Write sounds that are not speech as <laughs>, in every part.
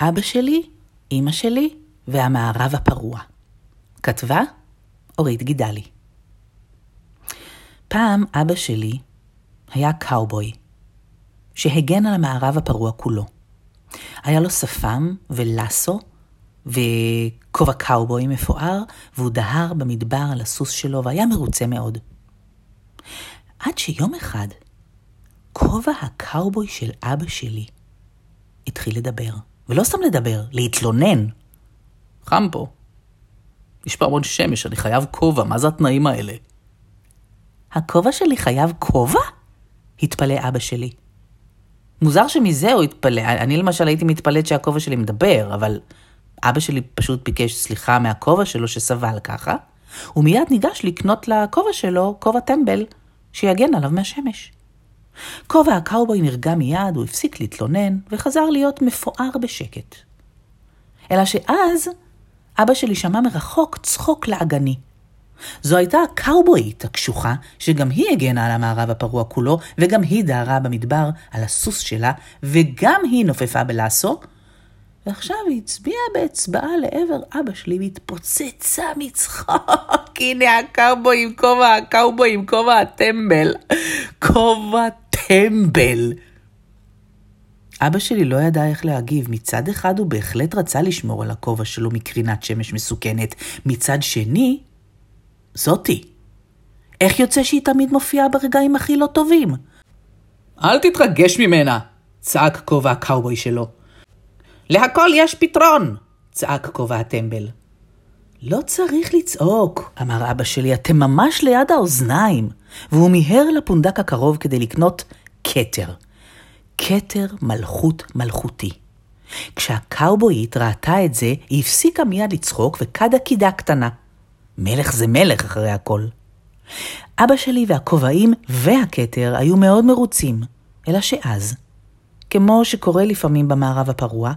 אבא שלי, אמא שלי והמערב הפרוע. כתבה אורית גידלי. פעם אבא שלי היה קאובוי, שהגן על המערב הפרוע כולו. היה לו שפם ולאסו וכובע קאובוי מפואר, והוא דהר במדבר על הסוס שלו והיה מרוצה מאוד. עד שיום אחד, כובע הקאובוי של אבא שלי התחיל לדבר. ולא סתם לדבר, להתלונן. חם פה. יש פה המון שמש, אני חייב כובע, מה זה התנאים האלה? הכובע שלי חייב כובע? התפלא אבא שלי. מוזר שמזה הוא התפלא, אני למשל הייתי מתפלאת שהכובע שלי מדבר, אבל אבא שלי פשוט ביקש סליחה מהכובע שלו שסבל ככה, ומיד ניגש לקנות לכובע שלו כובע טמבל שיגן עליו מהשמש. כובע הקאובוי נרגע מיד, הוא הפסיק להתלונן, וחזר להיות מפואר בשקט. אלא שאז אבא שלי שמע מרחוק צחוק לעגני. זו הייתה הקאובויית הקשוחה, שגם היא הגנה על המערב הפרוע כולו, וגם היא דהרה במדבר על הסוס שלה, וגם היא נופפה בלאסו, ועכשיו היא הצביעה באצבעה לעבר אבא שלי והתפוצצה מצחוק. <laughs> הנה הקאובוי עם כובע, הקאובוי עם כובע הטמבל. כובע טמבל. אבא שלי לא ידע איך להגיב. מצד אחד הוא בהחלט רצה לשמור על הכובע שלו מקרינת שמש מסוכנת. מצד שני, זאתי. איך יוצא שהיא תמיד מופיעה ברגעים הכי לא טובים? אל תתרגש ממנה, צעק כובע הקאובוי שלו. להכל יש פתרון! צעק כובע הטמבל. לא צריך לצעוק, אמר אבא שלי, אתם ממש ליד האוזניים. והוא מיהר לפונדק הקרוב כדי לקנות כתר. כתר מלכות מלכותי. כשהקאובויית ראתה את זה, היא הפסיקה מיד לצחוק וקדה קידה קטנה. מלך זה מלך אחרי הכל. אבא שלי והכובעים והכתר היו מאוד מרוצים, אלא שאז, כמו שקורה לפעמים במערב הפרוע,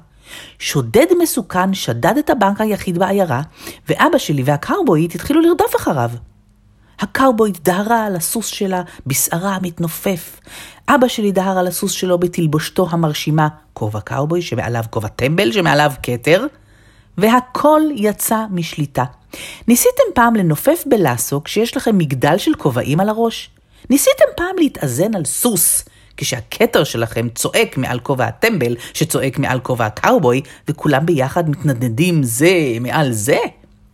שודד מסוכן שדד את הבנק היחיד בעיירה, ואבא שלי והקאובויית התחילו לרדוף אחריו. הקאובויית דהרה על הסוס שלה, בשערה מתנופף. אבא שלי דהר על הסוס שלו בתלבושתו המרשימה, כובע קאובוי שמעליו כובע טמבל שמעליו כתר, והכל יצא משליטה. ניסיתם פעם לנופף בלאסו כשיש לכם מגדל של כובעים על הראש? ניסיתם פעם להתאזן על סוס כשהכתר שלכם צועק מעל כובע הטמבל, שצועק מעל כובע הקאובוי, וכולם ביחד מתנדנדים זה מעל זה?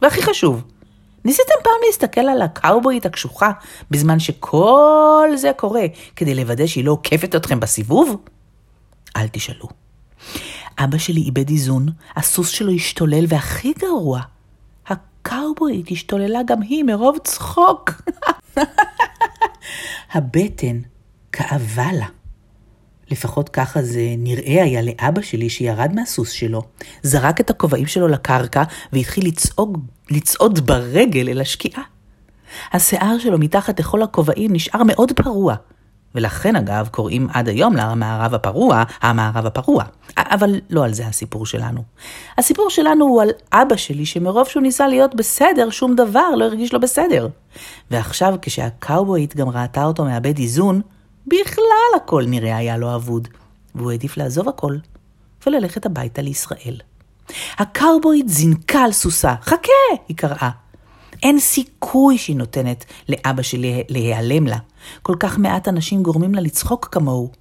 והכי חשוב, ניסיתם פעם להסתכל על הקאובויית הקשוחה בזמן שכל זה קורה כדי לוודא שהיא לא עוקפת אתכם בסיבוב? אל תשאלו. אבא שלי איבד איזון, הסוס שלו השתולל, והכי גרוע, הקאובויית השתוללה גם היא מרוב צחוק. <laughs> הבטן כאבה לה. לפחות ככה זה נראה היה לאבא שלי שירד מהסוס שלו, זרק את הכובעים שלו לקרקע והתחיל לצעוד, לצעוד ברגל אל השקיעה. השיער שלו מתחת לכל הכובעים נשאר מאוד פרוע, ולכן אגב קוראים עד היום למערב הפרוע, המערב הפרוע. אבל לא על זה הסיפור שלנו. הסיפור שלנו הוא על אבא שלי שמרוב שהוא ניסה להיות בסדר, שום דבר לא הרגיש לו בסדר. ועכשיו כשהקאובויית גם ראתה אותו מאבד איזון, בכלל הכל נראה היה לו אבוד, והוא העדיף לעזוב הכל וללכת הביתה לישראל. הקאובויד זינקה על סוסה, חכה! היא קראה. אין סיכוי שהיא נותנת לאבא שלי להיעלם לה. כל כך מעט אנשים גורמים לה לצחוק כמוהו.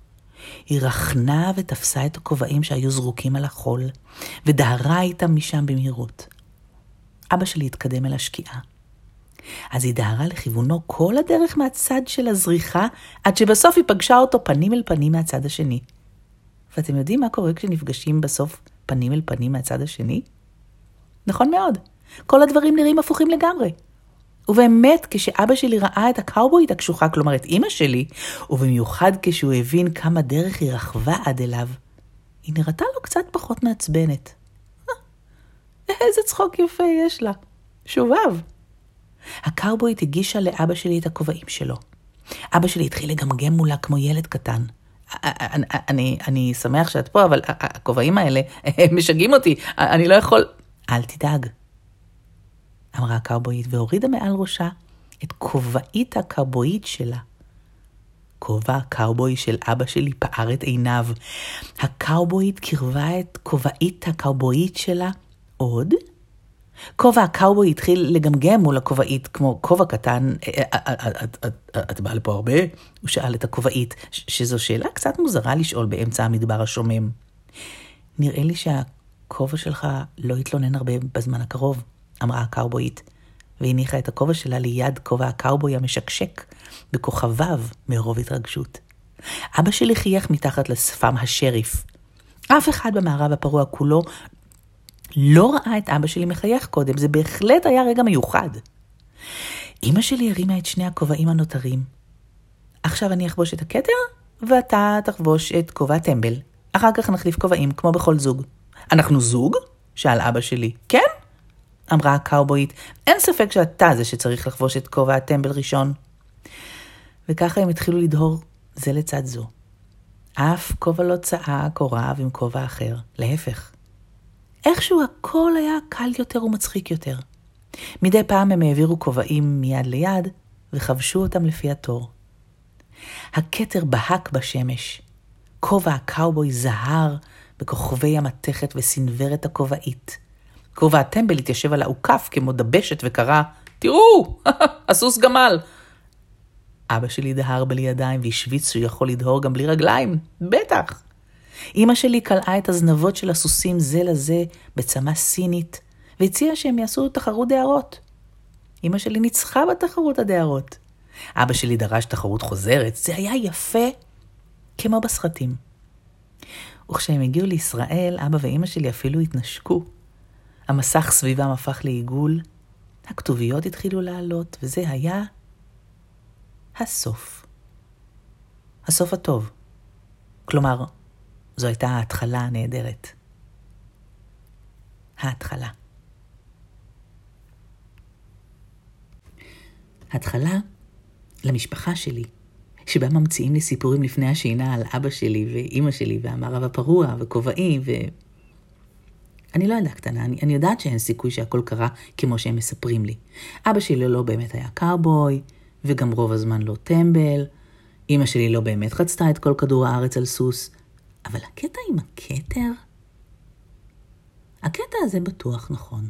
היא רכנה ותפסה את הכובעים שהיו זרוקים על החול, ודהרה איתם משם במהירות. אבא שלי התקדם אל השקיעה. אז היא דהרה לכיוונו כל הדרך מהצד של הזריחה, עד שבסוף היא פגשה אותו פנים אל פנים מהצד השני. ואתם יודעים מה קורה כשנפגשים בסוף פנים אל פנים מהצד השני? נכון מאוד. כל הדברים נראים הפוכים לגמרי. ובאמת, כשאבא שלי ראה את הקאובויית הקשוחה, כלומר את אימא שלי, ובמיוחד כשהוא הבין כמה דרך היא רכבה עד אליו, היא נראתה לו קצת פחות מעצבנת. אה, איזה צחוק יפה יש לה. שובב. הקאובויית הגישה לאבא שלי את הכובעים שלו. אבא שלי התחיל לגמגם מולה כמו ילד קטן. אני, אני, אני שמח שאת פה, אבל הכובעים האלה משגעים אותי, אני לא יכול... אל תדאג, אמרה הקאובויית, והורידה מעל ראשה את כובעית הקאובויית שלה. הכובע הקאובוי של אבא שלי פער את עיניו. הקאובויית קירבה את כובעית הקאובויית שלה עוד. כובע הקאובוי התחיל לגמגם מול הכובעית כמו כובע קטן. אה, אה, אה, את באה לפה הרבה? הוא שאל את הכובעית, שזו שאלה קצת מוזרה לשאול באמצע המדבר השומם. נראה לי שהכובע שלך לא יתלונן הרבה בזמן הקרוב, אמרה הקאובויית. והניחה את הכובע שלה ליד כובע הקאובוי המשקשק בכוכביו מרוב התרגשות. אבא שלי חייך מתחת לשפם השריף. אף אחד במערב הפרוע כולו לא ראה את אבא שלי מחייך קודם, זה בהחלט היה רגע מיוחד. אמא שלי הרימה את שני הכובעים הנותרים. עכשיו אני אחבוש את הכתר, ואתה תחבוש את כובע הטמבל. אחר כך נחליף כובעים, כמו בכל זוג. אנחנו זוג? שאל אבא שלי. כן? אמרה הקאובויית, אין ספק שאתה זה שצריך לחבוש את כובע הטמבל ראשון. וככה הם התחילו לדהור זה לצד זו. אף כובע לא צעק או רב עם כובע אחר, להפך. איכשהו הכל היה קל יותר ומצחיק יותר. מדי פעם הם העבירו כובעים מיד ליד וחבשו אותם לפי התור. הכתר בהק בשמש. כובע הקאובוי זהר בכוכבי המתכת וסנוור את הכובעית. כובע הטמבל התיישב על האוכף כמו דבשת וקרא, תראו, <laughs> הסוס גמל. אבא שלי דהר בלי ידיים והשוויץ שהוא יכול לדהור גם בלי רגליים, בטח. אמא שלי קלעה את הזנבות של הסוסים זה לזה בצמא סינית, והציעה שהם יעשו תחרות דהרות. אמא שלי ניצחה בתחרות הדהרות. אבא שלי דרש תחרות חוזרת, זה היה יפה כמו בסרטים. וכשהם הגיעו לישראל, אבא ואמא שלי אפילו התנשקו. המסך סביבם הפך לעיגול, הכתוביות התחילו לעלות, וזה היה הסוף. הסוף הטוב. כלומר, זו הייתה ההתחלה הנהדרת. ההתחלה. התחלה למשפחה שלי, שבה ממציאים לי סיפורים לפני השינה על אבא שלי ואימא שלי והמערב הפרוע וכובעים ו... אני לא ילדה קטנה, אני, אני יודעת שאין סיכוי שהכל קרה כמו שהם מספרים לי. אבא שלי לא באמת היה קארבוי, וגם רוב הזמן לא טמבל. אמא שלי לא באמת חצתה את כל כדור הארץ על סוס. אבל הקטע עם הכתר? הקטע הזה בטוח נכון.